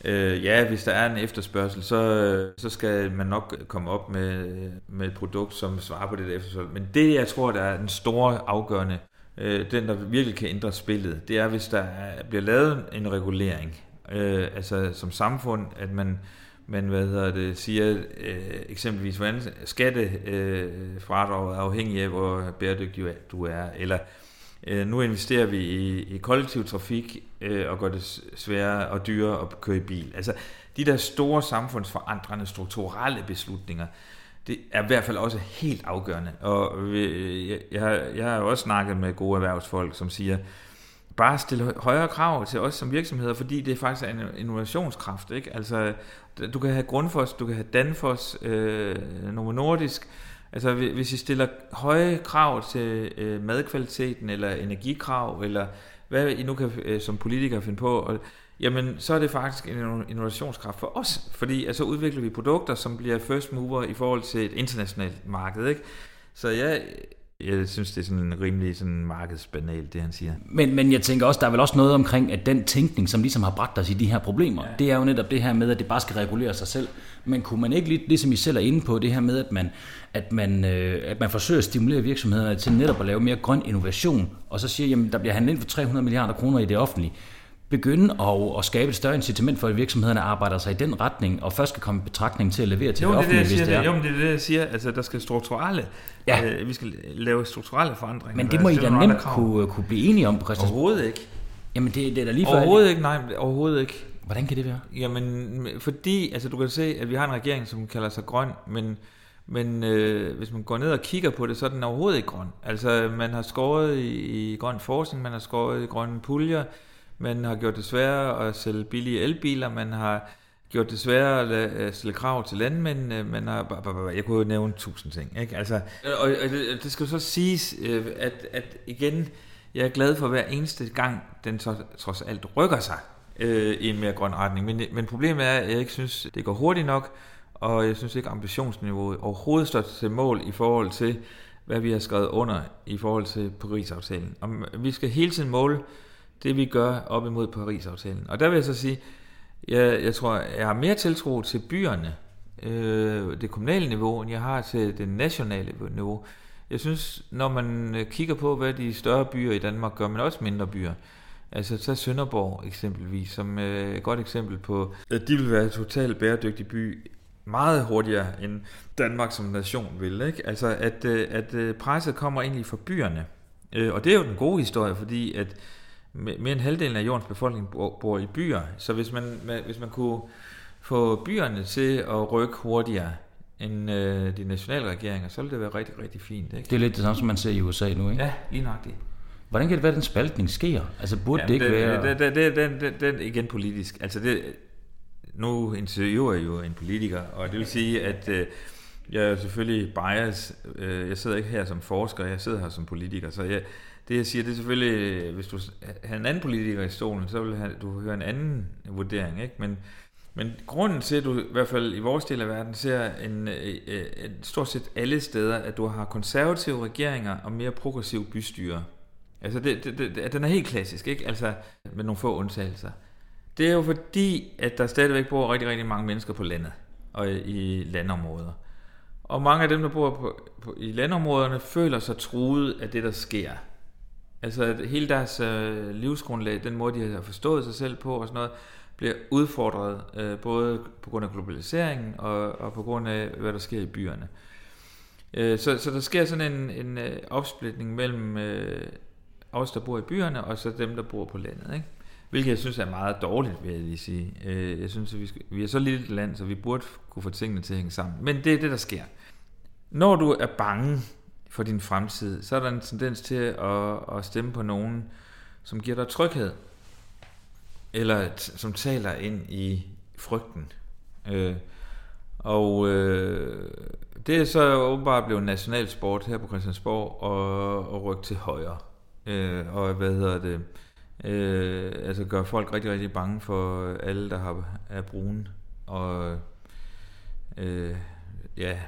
øh, ja, hvis der er en efterspørgsel, så, øh, så skal man nok komme op med, med et produkt, som svarer på det efterspørgsel. Men det, jeg tror, der er den store afgørende, øh, den, der virkelig kan ændre spillet, det er, hvis der er, bliver lavet en regulering øh, altså som samfund, at man, man hvad hedder det, siger øh, eksempelvis, hvordan skattefradraget øh, er afhængig af, hvor bæredygtig du er, eller øh, nu investerer vi i, i kollektiv trafik øh, og gør det sværere og dyrere at køre i bil. Altså de der store samfundsforandrende strukturelle beslutninger, det er i hvert fald også helt afgørende. Og øh, jeg, jeg, har, jeg har jo også snakket med gode erhvervsfolk, som siger, bare stille højere krav til os som virksomheder, fordi det faktisk er en innovationskraft. Ikke? Altså, du kan have Grundfos, du kan have Danfoss, øh, Novo Nordisk. Altså, hvis I stiller høje krav til øh, madkvaliteten, eller energikrav, eller hvad I nu kan øh, som politikere finde på, og, jamen, så er det faktisk en innovationskraft for os. Fordi altså, udvikler vi produkter, som bliver first mover i forhold til et internationalt marked. Ikke? Så jeg, jeg synes, det er sådan en rimelig sådan markedsbanal, det han siger. Men, men jeg tænker også, der er vel også noget omkring, at den tænkning, som ligesom har bragt os i de her problemer, ja. det er jo netop det her med, at det bare skal regulere sig selv. Men kunne man ikke, ligesom I selv er inde på, det her med, at man, at man, øh, at man forsøger at stimulere virksomhederne til netop at lave mere grøn innovation, og så siger, jamen der bliver handlet ind for 300 milliarder kroner i det offentlige begynde at, at skabe et større incitament for, at virksomhederne arbejder sig i den retning, og først skal komme betragtning til at levere til jo, det offentlige, det, hvis det er. Jo, men det er det, jeg siger. Altså, der skal strukturelle, ja. øh, vi skal lave strukturelle forandringer. Men det må I da nemt kunne, kunne blive enige om på Christiansborg. Overhovedet ikke. Jamen, det, det er da lige for... Overhovedet ikke, nej, overhovedet ikke. Hvordan kan det være? Jamen, fordi, altså du kan se, at vi har en regering, som kalder sig grøn, men men øh, hvis man går ned og kigger på det, så er den overhovedet ikke grøn. Altså, man har skåret i, i grøn forskning, man har skåret i grønne puljer, man har gjort det sværere at sælge billige elbiler, man har gjort det sværere at stille krav til landmændene, øh, man har, jeg kunne jo nævne tusind ting, ikke? Altså, øh, og, og det, det skal så siges, øh, at, at igen, jeg er glad for hver eneste gang, den så, trods alt rykker sig øh, i en mere grøn retning, men, men problemet er, at jeg ikke synes, det går hurtigt nok, og jeg synes ikke, ambitionsniveauet overhovedet står til mål i forhold til, hvad vi har skrevet under i forhold til Paris-aftalen. Og vi skal hele tiden måle det vi gør op imod Paris-aftalen. Og der vil jeg så sige, jeg, jeg tror, jeg har mere tiltro til byerne, øh, det kommunale niveau, end jeg har til det nationale niveau. Jeg synes, når man øh, kigger på, hvad de større byer i Danmark gør, men også mindre byer, altså tag Sønderborg eksempelvis, som øh, et godt eksempel på, at de vil være en totalt bæredygtig by, meget hurtigere end Danmark som nation vil. Ikke? Altså at, øh, at øh, presset kommer egentlig fra byerne. Øh, og det er jo den gode historie, fordi at mere end halvdelen af jordens befolkning bor, i byer, så hvis man, hvis man kunne få byerne til at rykke hurtigere end øh, de nationale regeringer, så ville det være rigtig, rigtig fint. Ikke? Det er lidt det samme, som man ser i USA nu, ikke? Ja, lige nøjagtigt. Hvordan kan det være, at den spaltning sker? Altså burde ja, det ikke det, være... Det, det, det, det, det, det, igen politisk. Altså det, nu interviewer jeg jo en politiker, og det vil sige, at øh, jeg er selvfølgelig bias. Øh, jeg sidder ikke her som forsker, jeg sidder her som politiker, så jeg, det jeg siger, det er selvfølgelig, hvis du havde en anden politiker i stolen, så vil du høre en anden vurdering, ikke? Men, men grunden til, at du i hvert fald i vores del af verden ser en, øh, øh, en, en stort set alle steder, at du har konservative regeringer og mere progressiv bystyre. Altså, det, det, det, den er helt klassisk, ikke? Altså, med nogle få undtagelser. Det er jo fordi, at der stadigvæk bor rigtig, rigtig mange mennesker på landet og i landområder. Og mange af dem, der bor på, på, i landområderne, føler sig truet af det, der sker. Altså at hele deres øh, livsgrundlag, den måde, de har forstået sig selv på og sådan noget, bliver udfordret øh, både på grund af globaliseringen og, og på grund af, hvad der sker i byerne. Øh, så, så der sker sådan en, en øh, opsplitning mellem øh, os, der bor i byerne, og så dem, der bor på landet. Ikke? Hvilket jeg synes er meget dårligt, vil jeg lige sige. Øh, jeg synes, at vi, skal, vi er så lille et land, så vi burde kunne få tingene til at hænge sammen. Men det er det, der sker. Når du er bange for din fremtid, så er der en tendens til at, at stemme på nogen, som giver dig tryghed, eller t- som taler ind i frygten. Øh, og øh, det er så åbenbart blevet nationalsport her på Christiansborg og, og rykke til højre. Øh, og hvad hedder det? Øh, altså gør folk rigtig, rigtig bange for alle, der har, er brune. Og øh, ja,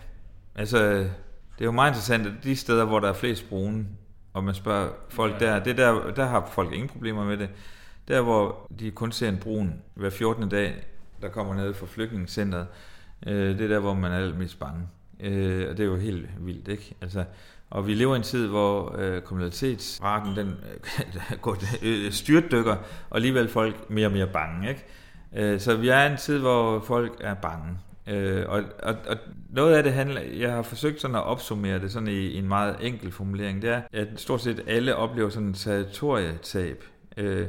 altså det er jo meget interessant, at de steder, hvor der er flest brune, og man spørger folk der, det der, der har folk ingen problemer med det. Der, hvor de kun ser en brun hver 14. dag, der kommer ned fra flygtningscenteret, øh, det er der, hvor man er allermest bange. Øh, og det er jo helt vildt, ikke? Altså, og vi lever i en tid, hvor øh, kriminalitetsraten den øh, går øh, styrtdykker, og alligevel folk mere og mere bange, ikke? Øh, så vi er i en tid, hvor folk er bange. Øh, og, og, og noget af det handler, jeg har forsøgt sådan at opsummere det sådan i, i en meget enkel formulering, det er, at stort set alle oplever sådan en territorietab. Øh,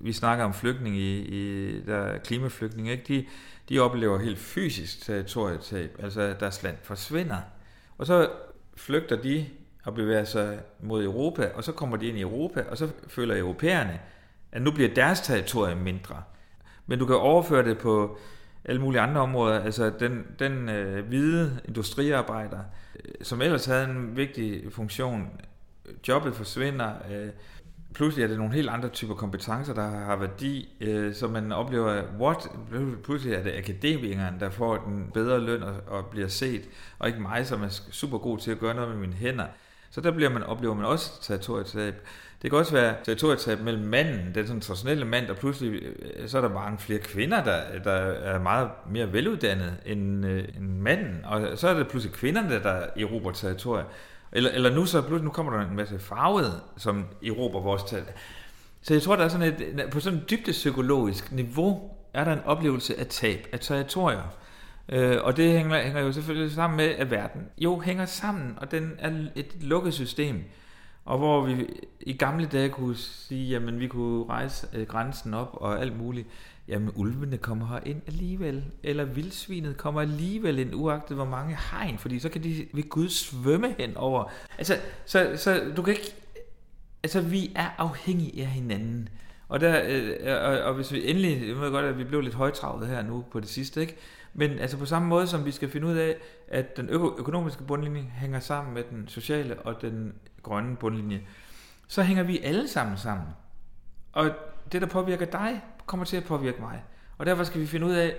vi snakker om flygtninge i, i der er klimaflygtninge, ikke? De, de oplever helt fysisk territorietab, altså deres land forsvinder. Og så flygter de og bevæger sig mod Europa, og så kommer de ind i Europa, og så føler europæerne, at nu bliver deres territorium mindre. Men du kan overføre det på alle mulige andre områder. Altså den, den øh, hvide industriarbejder, øh, som ellers havde en vigtig funktion, jobbet forsvinder, øh, pludselig er det nogle helt andre typer kompetencer, der har værdi, øh, så man oplever, what? Pludselig er det akademikeren, der får den bedre løn og, og bliver set, og ikke mig, som er super god til at gøre noget med mine hænder. Så der bliver man, oplever man også territorietab. Det kan også være territorietab mellem manden, den sådan traditionelle mand, og pludselig øh, så er der mange flere kvinder, der, der er meget mere veluddannede end, øh, end manden, og så er det pludselig kvinderne, der erobrer territorier. Eller, eller nu så pludselig, nu kommer der en masse farvede, som erobrer vores tal. Så jeg tror, der er sådan et, på sådan et dybde psykologisk niveau, er der en oplevelse af tab, af territorier. Øh, og det hænger, hænger jo selvfølgelig sammen med, at verden jo hænger sammen, og den er et lukket system. Og hvor vi i gamle dage kunne sige, jamen vi kunne rejse øh, grænsen op og alt muligt. Jamen ulvene kommer her ind alligevel, eller vildsvinet kommer alligevel ind, uagtet hvor mange hegn, fordi så kan de ved Gud svømme hen over. Altså, så, så du kan ikke, altså vi er afhængige af hinanden. Og, der, øh, og, og hvis vi endelig, jeg ved godt, at vi blev lidt højtravet her nu på det sidste, ikke? Men altså på samme måde som vi skal finde ud af, at den økonomiske bundlinje hænger sammen med den sociale og den grønne bundlinje, så hænger vi alle sammen sammen. Og det, der påvirker dig, kommer til at påvirke mig. Og derfor skal vi finde ud af,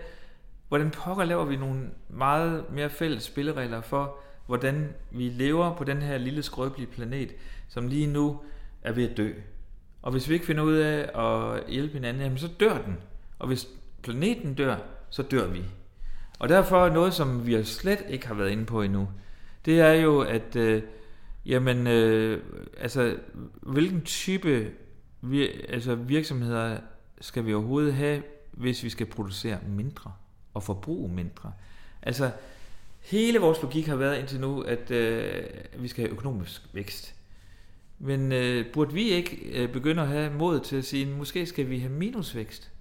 hvordan pokker laver vi nogle meget mere fælles spilleregler for, hvordan vi lever på den her lille skrøbelige planet, som lige nu er ved at dø. Og hvis vi ikke finder ud af at hjælpe hinanden, jamen så dør den. Og hvis planeten dør, så dør vi. Og derfor noget, som vi slet ikke har været inde på endnu, det er jo, at øh, jamen, øh, altså, hvilken type vir, altså, virksomheder skal vi overhovedet have, hvis vi skal producere mindre og forbruge mindre? Altså, hele vores logik har været indtil nu, at øh, vi skal have økonomisk vækst. Men øh, burde vi ikke øh, begynde at have mod til at sige, måske skal vi have minusvækst?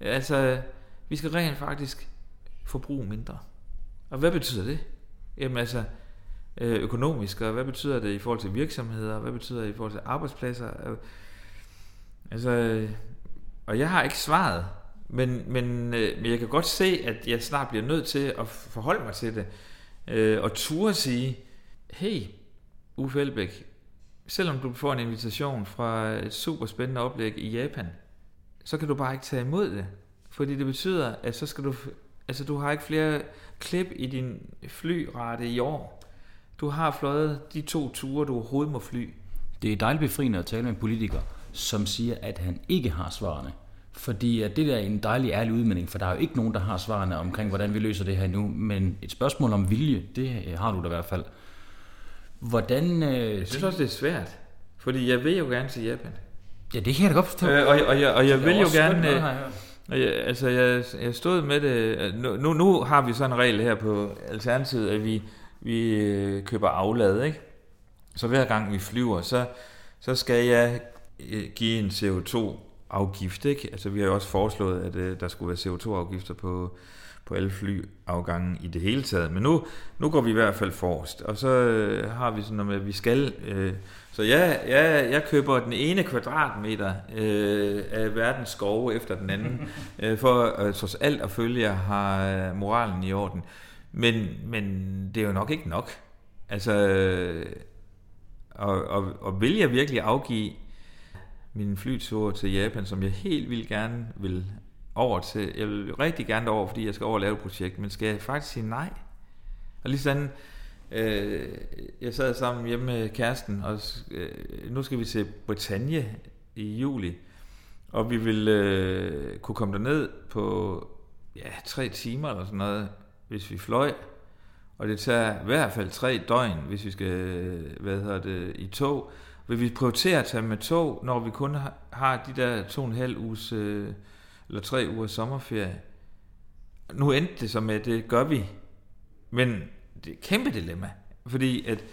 Altså, vi skal rent faktisk forbruge mindre. Og hvad betyder det? Jamen altså, Øh, økonomisk, og hvad betyder det i forhold til virksomheder, hvad betyder det i forhold til arbejdspladser? Øh, altså, øh, og jeg har ikke svaret, men, men, men jeg kan godt se, at jeg snart bliver nødt til at forholde mig til det, øh, og turde sige, hey, Uffe Elbæk, selvom du får en invitation fra et super spændende oplæg i Japan, så kan du bare ikke tage imod det. Fordi det betyder, at så skal du, altså du har ikke flere klip i din flyrate i år. Du har fløjet de to ture, du overhovedet må fly. Det er dejligt befriende at tale med en politiker, som siger, at han ikke har svarene. Fordi at det der er en dejlig ærlig udmelding, for der er jo ikke nogen, der har svarene omkring, hvordan vi løser det her nu. Men et spørgsmål om vilje, det har du da i hvert fald. Hvordan... Øh, jeg synes også, det er svært. Fordi jeg vil jo gerne til Japan. Ja, det kan jeg da godt forstå. Øh, og, og, jeg, og jeg vil jo gerne... Øh, og jeg, altså, jeg, jeg stod med det... Nu, nu, nu har vi sådan en regel her på Alternativet, at vi, vi øh, køber aflad, ikke? Så hver gang vi flyver, så, så skal jeg øh, give en CO2 afgift, ikke? Altså vi har jo også foreslået, at øh, der skulle være CO2-afgifter på, på alle flyafgange i det hele taget. Men nu, nu går vi i hvert fald forrest, og så øh, har vi sådan noget med, at vi skal... Øh, så jeg, jeg, jeg køber den ene kvadratmeter øh, af verdens skove efter den anden, øh, for øh, trods alt at følge, jeg har moralen i orden. Men, men det er jo nok ikke nok. Altså, øh, og, og, og vil jeg virkelig afgive min flytur til Japan, som jeg helt vildt gerne vil over til. Jeg vil rigtig gerne over, fordi jeg skal over og lave et projekt, men skal jeg faktisk sige nej? Og lige sådan, øh, jeg sad sammen hjemme med kæresten, og øh, nu skal vi til Bretagne i juli, og vi vil øh, kunne komme derned på ja, tre timer eller sådan noget, hvis vi fløj. Og det tager i hvert fald tre døgn, hvis vi skal hvad hedder det, i tog. Vil vi prioritere at tage med tog, når vi kun har de der to og en halv uges, øh, eller tre uger sommerferie? Nu endte det så med, at det gør vi. Men det er et kæmpe dilemma, fordi at,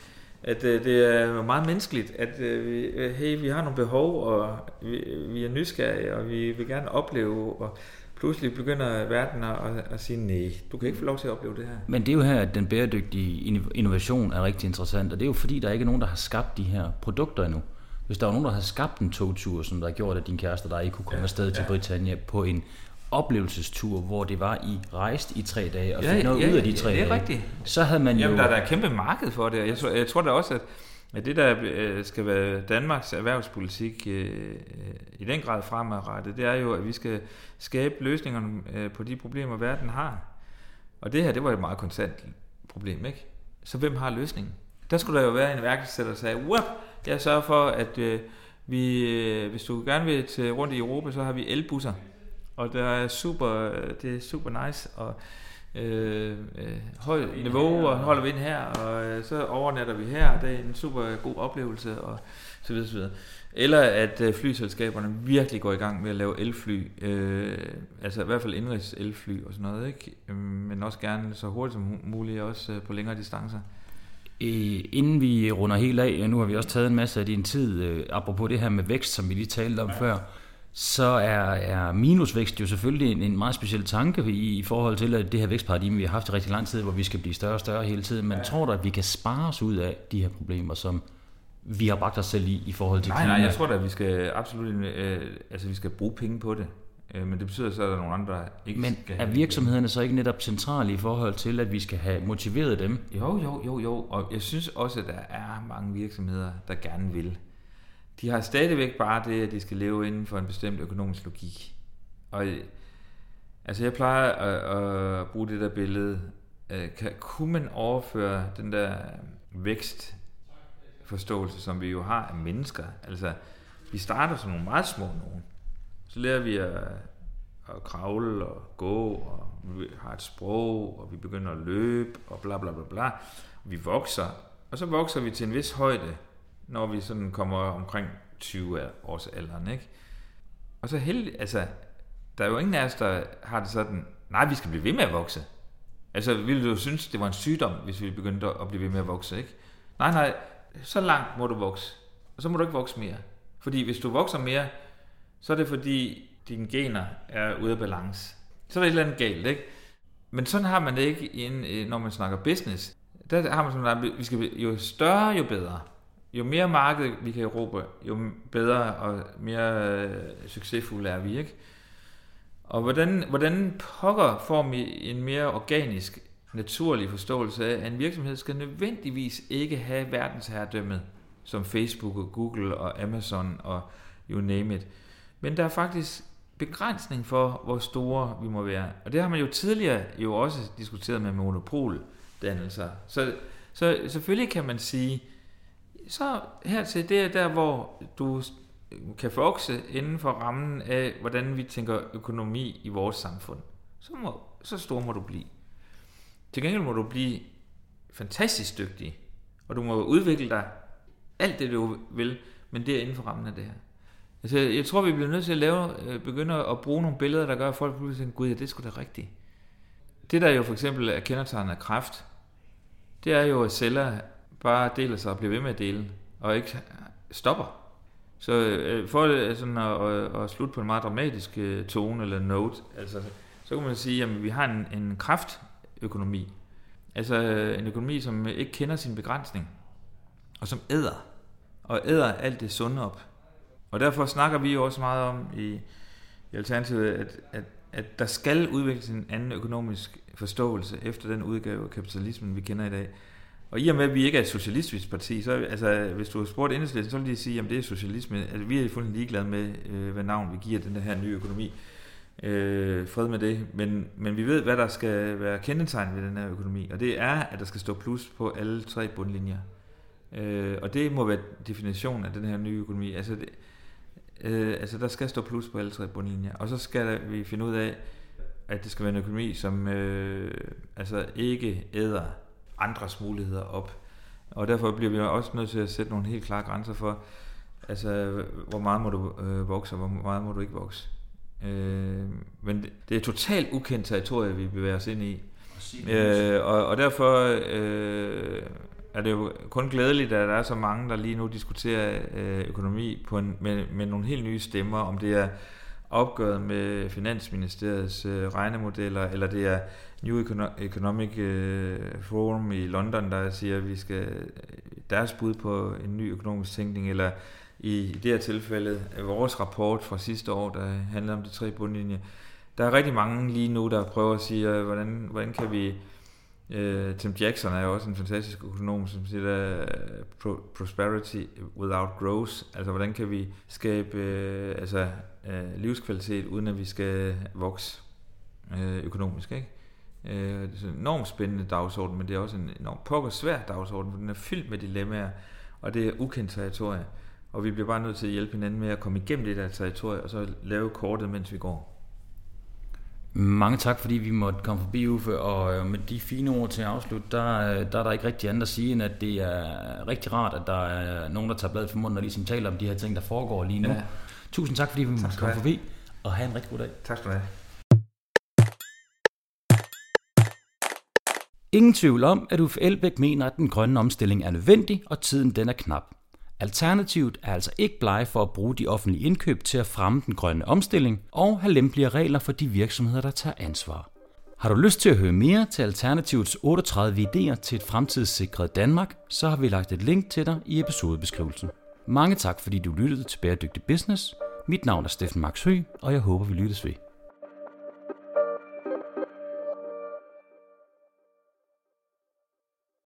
at øh, det er meget menneskeligt, at øh, vi, hey, vi har nogle behov, og vi, vi er nysgerrige, og vi vil gerne opleve, og pludselig begynder verden at, at sige, nej, du kan ikke få lov til at opleve det her. Men det er jo her, at den bæredygtige innovation er rigtig interessant, og det er jo fordi, der ikke er nogen, der har skabt de her produkter endnu. Hvis der var nogen, der har skabt en togtur, som der har gjort, at din kæreste der ikke kunne komme ja, afsted til ja. Britannia på en oplevelsestur, hvor det var, I rejst i tre dage og fik ja, noget ja, ud af de tre ja, det er rigtigt. Så havde man Jamen, jo... der er der et kæmpe marked for det. Jeg tror, jeg tror da også, at men det, der øh, skal være Danmarks erhvervspolitik øh, øh, i den grad fremadrettet, det er jo, at vi skal skabe løsningerne på de problemer, verden har. Og det her, det var et meget konstant problem, ikke? Så hvem har løsningen? Der skulle der jo være en værksætter, der sagde, Wop! jeg sørger for, at vi, hvis du gerne vil til rundt i Europa, så har vi elbusser. Og der er super, det er super nice, og øh, øh, højt niveau, og holder vi ind her, og øh, så overnatter vi her, det er en super god oplevelse, og så videre, så videre. Eller at øh, flyselskaberne virkelig går i gang med at lave elfly, øh, altså i hvert fald indrigs elfly og sådan noget, ikke? Øh, men også gerne så hurtigt som muligt, også øh, på længere distancer. Inden vi runder helt af, nu har vi også taget en masse af din tid, øh, apropos det her med vækst, som vi lige talte om ja. før, så er, er minusvækst jo selvfølgelig en, en meget speciel tanke i, i forhold til at det her vækstparadigme, vi har haft i rigtig lang tid, hvor vi skal blive større og større hele tiden. Men ja. tror du, at vi kan spare os ud af de her problemer, som vi har bragt os selv i, i forhold til Nej, nej, jeg tror da, at vi skal absolut øh, altså, vi skal bruge penge på det. Øh, men det betyder så, at der er nogle andre, der ikke Men skal er virksomhederne så ikke netop centrale i forhold til, at vi skal have motiveret dem? Jo, jo, jo, jo. Og jeg synes også, at der er mange virksomheder, der gerne vil. De har stadigvæk bare det, at de skal leve inden for en bestemt økonomisk logik. Og altså jeg plejer at, at bruge det der billede. Kan, kunne man overføre den der vækstforståelse, som vi jo har af mennesker? Altså, vi starter som nogle meget små nogen. Så lærer vi at, at kravle og gå, og vi har et sprog, og vi begynder at løbe, og bla bla bla bla. Vi vokser, og så vokser vi til en vis højde, når vi sådan kommer omkring 20 års alderen, ikke? Og så heldig, altså, der er jo ingen af os, der har det sådan, nej, vi skal blive ved med at vokse. Altså, ville du jo synes, det var en sygdom, hvis vi begyndte at blive ved med at vokse, ikke? Nej, nej, så langt må du vokse. Og så må du ikke vokse mere. Fordi hvis du vokser mere, så er det fordi, dine gener er ude af balance. Så er der et eller andet galt, ikke? Men sådan har man det ikke, når man snakker business. Der har man sådan, at vi skal, jo større, jo bedre jo mere marked vi kan erobre, jo bedre og mere øh, succesfulde er vi, ikke? Og hvordan, hvordan pokker får vi en mere organisk, naturlig forståelse af, at en virksomhed skal nødvendigvis ikke have verdensherredømmet, som Facebook og Google og Amazon og you name it. Men der er faktisk begrænsning for, hvor store vi må være. Og det har man jo tidligere jo også diskuteret med monopoldannelser. Så, så selvfølgelig kan man sige, så hertil, det er der, hvor du kan vokse inden for rammen af, hvordan vi tænker økonomi i vores samfund. Så, må, så stor må du blive. Til gengæld må du blive fantastisk dygtig, og du må udvikle dig alt det, du vil, men det er inden for rammen af det her. Altså, jeg tror, vi bliver nødt til at lave, øh, begynde at bruge nogle billeder, der gør, at folk pludselig tænker, gud, ja, det skulle da rigtigt. Det, der jo for eksempel er kendetegnet af kræft, det er jo, at celler bare deler sig og bliver ved med at dele, og ikke stopper. Så øh, for øh, sådan at, at, at slutte på en meget dramatisk øh, tone eller note, altså så kan man sige, at vi har en, en kraftøkonomi. Altså øh, en økonomi, som ikke kender sin begrænsning, og som æder, og æder alt det sunde op. Og derfor snakker vi jo også meget om i, i Alternativet, at, at, at der skal udvikles en anden økonomisk forståelse efter den udgave af kapitalismen, vi kender i dag. Og i og med, at vi ikke er et socialistisk parti, så altså, hvis du har spurgt enhedslisten, så vil de sige, at det er socialisme. Altså, vi er fuldstændig ligeglade med, øh, hvad navn vi giver den her nye økonomi. Øh, fred med det. Men, men vi ved, hvad der skal være kendetegn ved den her økonomi. Og det er, at der skal stå plus på alle tre bundlinjer. Øh, og det må være definitionen af den her nye økonomi. Altså, det, øh, altså der skal stå plus på alle tre bundlinjer. Og så skal der, vi finde ud af, at det skal være en økonomi, som øh, altså ikke æder andres muligheder op. Og derfor bliver vi også nødt til at sætte nogle helt klare grænser for, altså, hvor meget må du øh, vokse, og hvor meget må du ikke vokse. Øh, men det, det er totalt ukendt territorie, vi bevæger os ind i. Øh, og, og derfor øh, er det jo kun glædeligt, at der er så mange, der lige nu diskuterer øh, økonomi på en, med, med nogle helt nye stemmer, om det er opgøret med Finansministeriets øh, regnemodeller, eller det er New Economic øh, Forum i London, der siger, at vi skal øh, deres bud på en ny økonomisk tænkning, eller i det her tilfælde øh, vores rapport fra sidste år, der handler om de tre bundlinjer. Der er rigtig mange lige nu, der prøver at sige, hvordan, hvordan kan vi... Øh, Tim Jackson er jo også en fantastisk økonom, som siger, uh, prosperity without growth. Altså, hvordan kan vi skabe øh, altså, øh, livskvalitet, uden at vi skal vokse øh, økonomisk, ikke? Uh, det er en enormt spændende dagsorden, men det er også en enormt pokker svær dagsorden, for den er fyldt med dilemmaer, og det er ukendt territorie. Og vi bliver bare nødt til at hjælpe hinanden med at komme igennem det der territorie, og så lave kortet, mens vi går. Mange tak, fordi vi måtte komme forbi, Uffe, og øh, med de fine ord til at afslutte, der, øh, der er der ikke rigtig andet at sige, end at det er rigtig rart, at der er nogen, der tager bladet for munden og ligesom taler om de her ting, der foregår lige nu. Ja. Tusind tak, fordi vi måtte komme forbi, og have en rigtig god dag. Tak skal du have. Ingen tvivl om, at Uffe Elbæk mener, at den grønne omstilling er nødvendig, og tiden den er knap. Alternativet er altså ikke blege for at bruge de offentlige indkøb til at fremme den grønne omstilling og have lempelige regler for de virksomheder, der tager ansvar. Har du lyst til at høre mere til Alternativets 38 idéer til et fremtidssikret Danmark, så har vi lagt et link til dig i episodebeskrivelsen. Mange tak, fordi du lyttede til Bæredygtig Business. Mit navn er Steffen Max Høgh, og jeg håber, vi lyttes ved.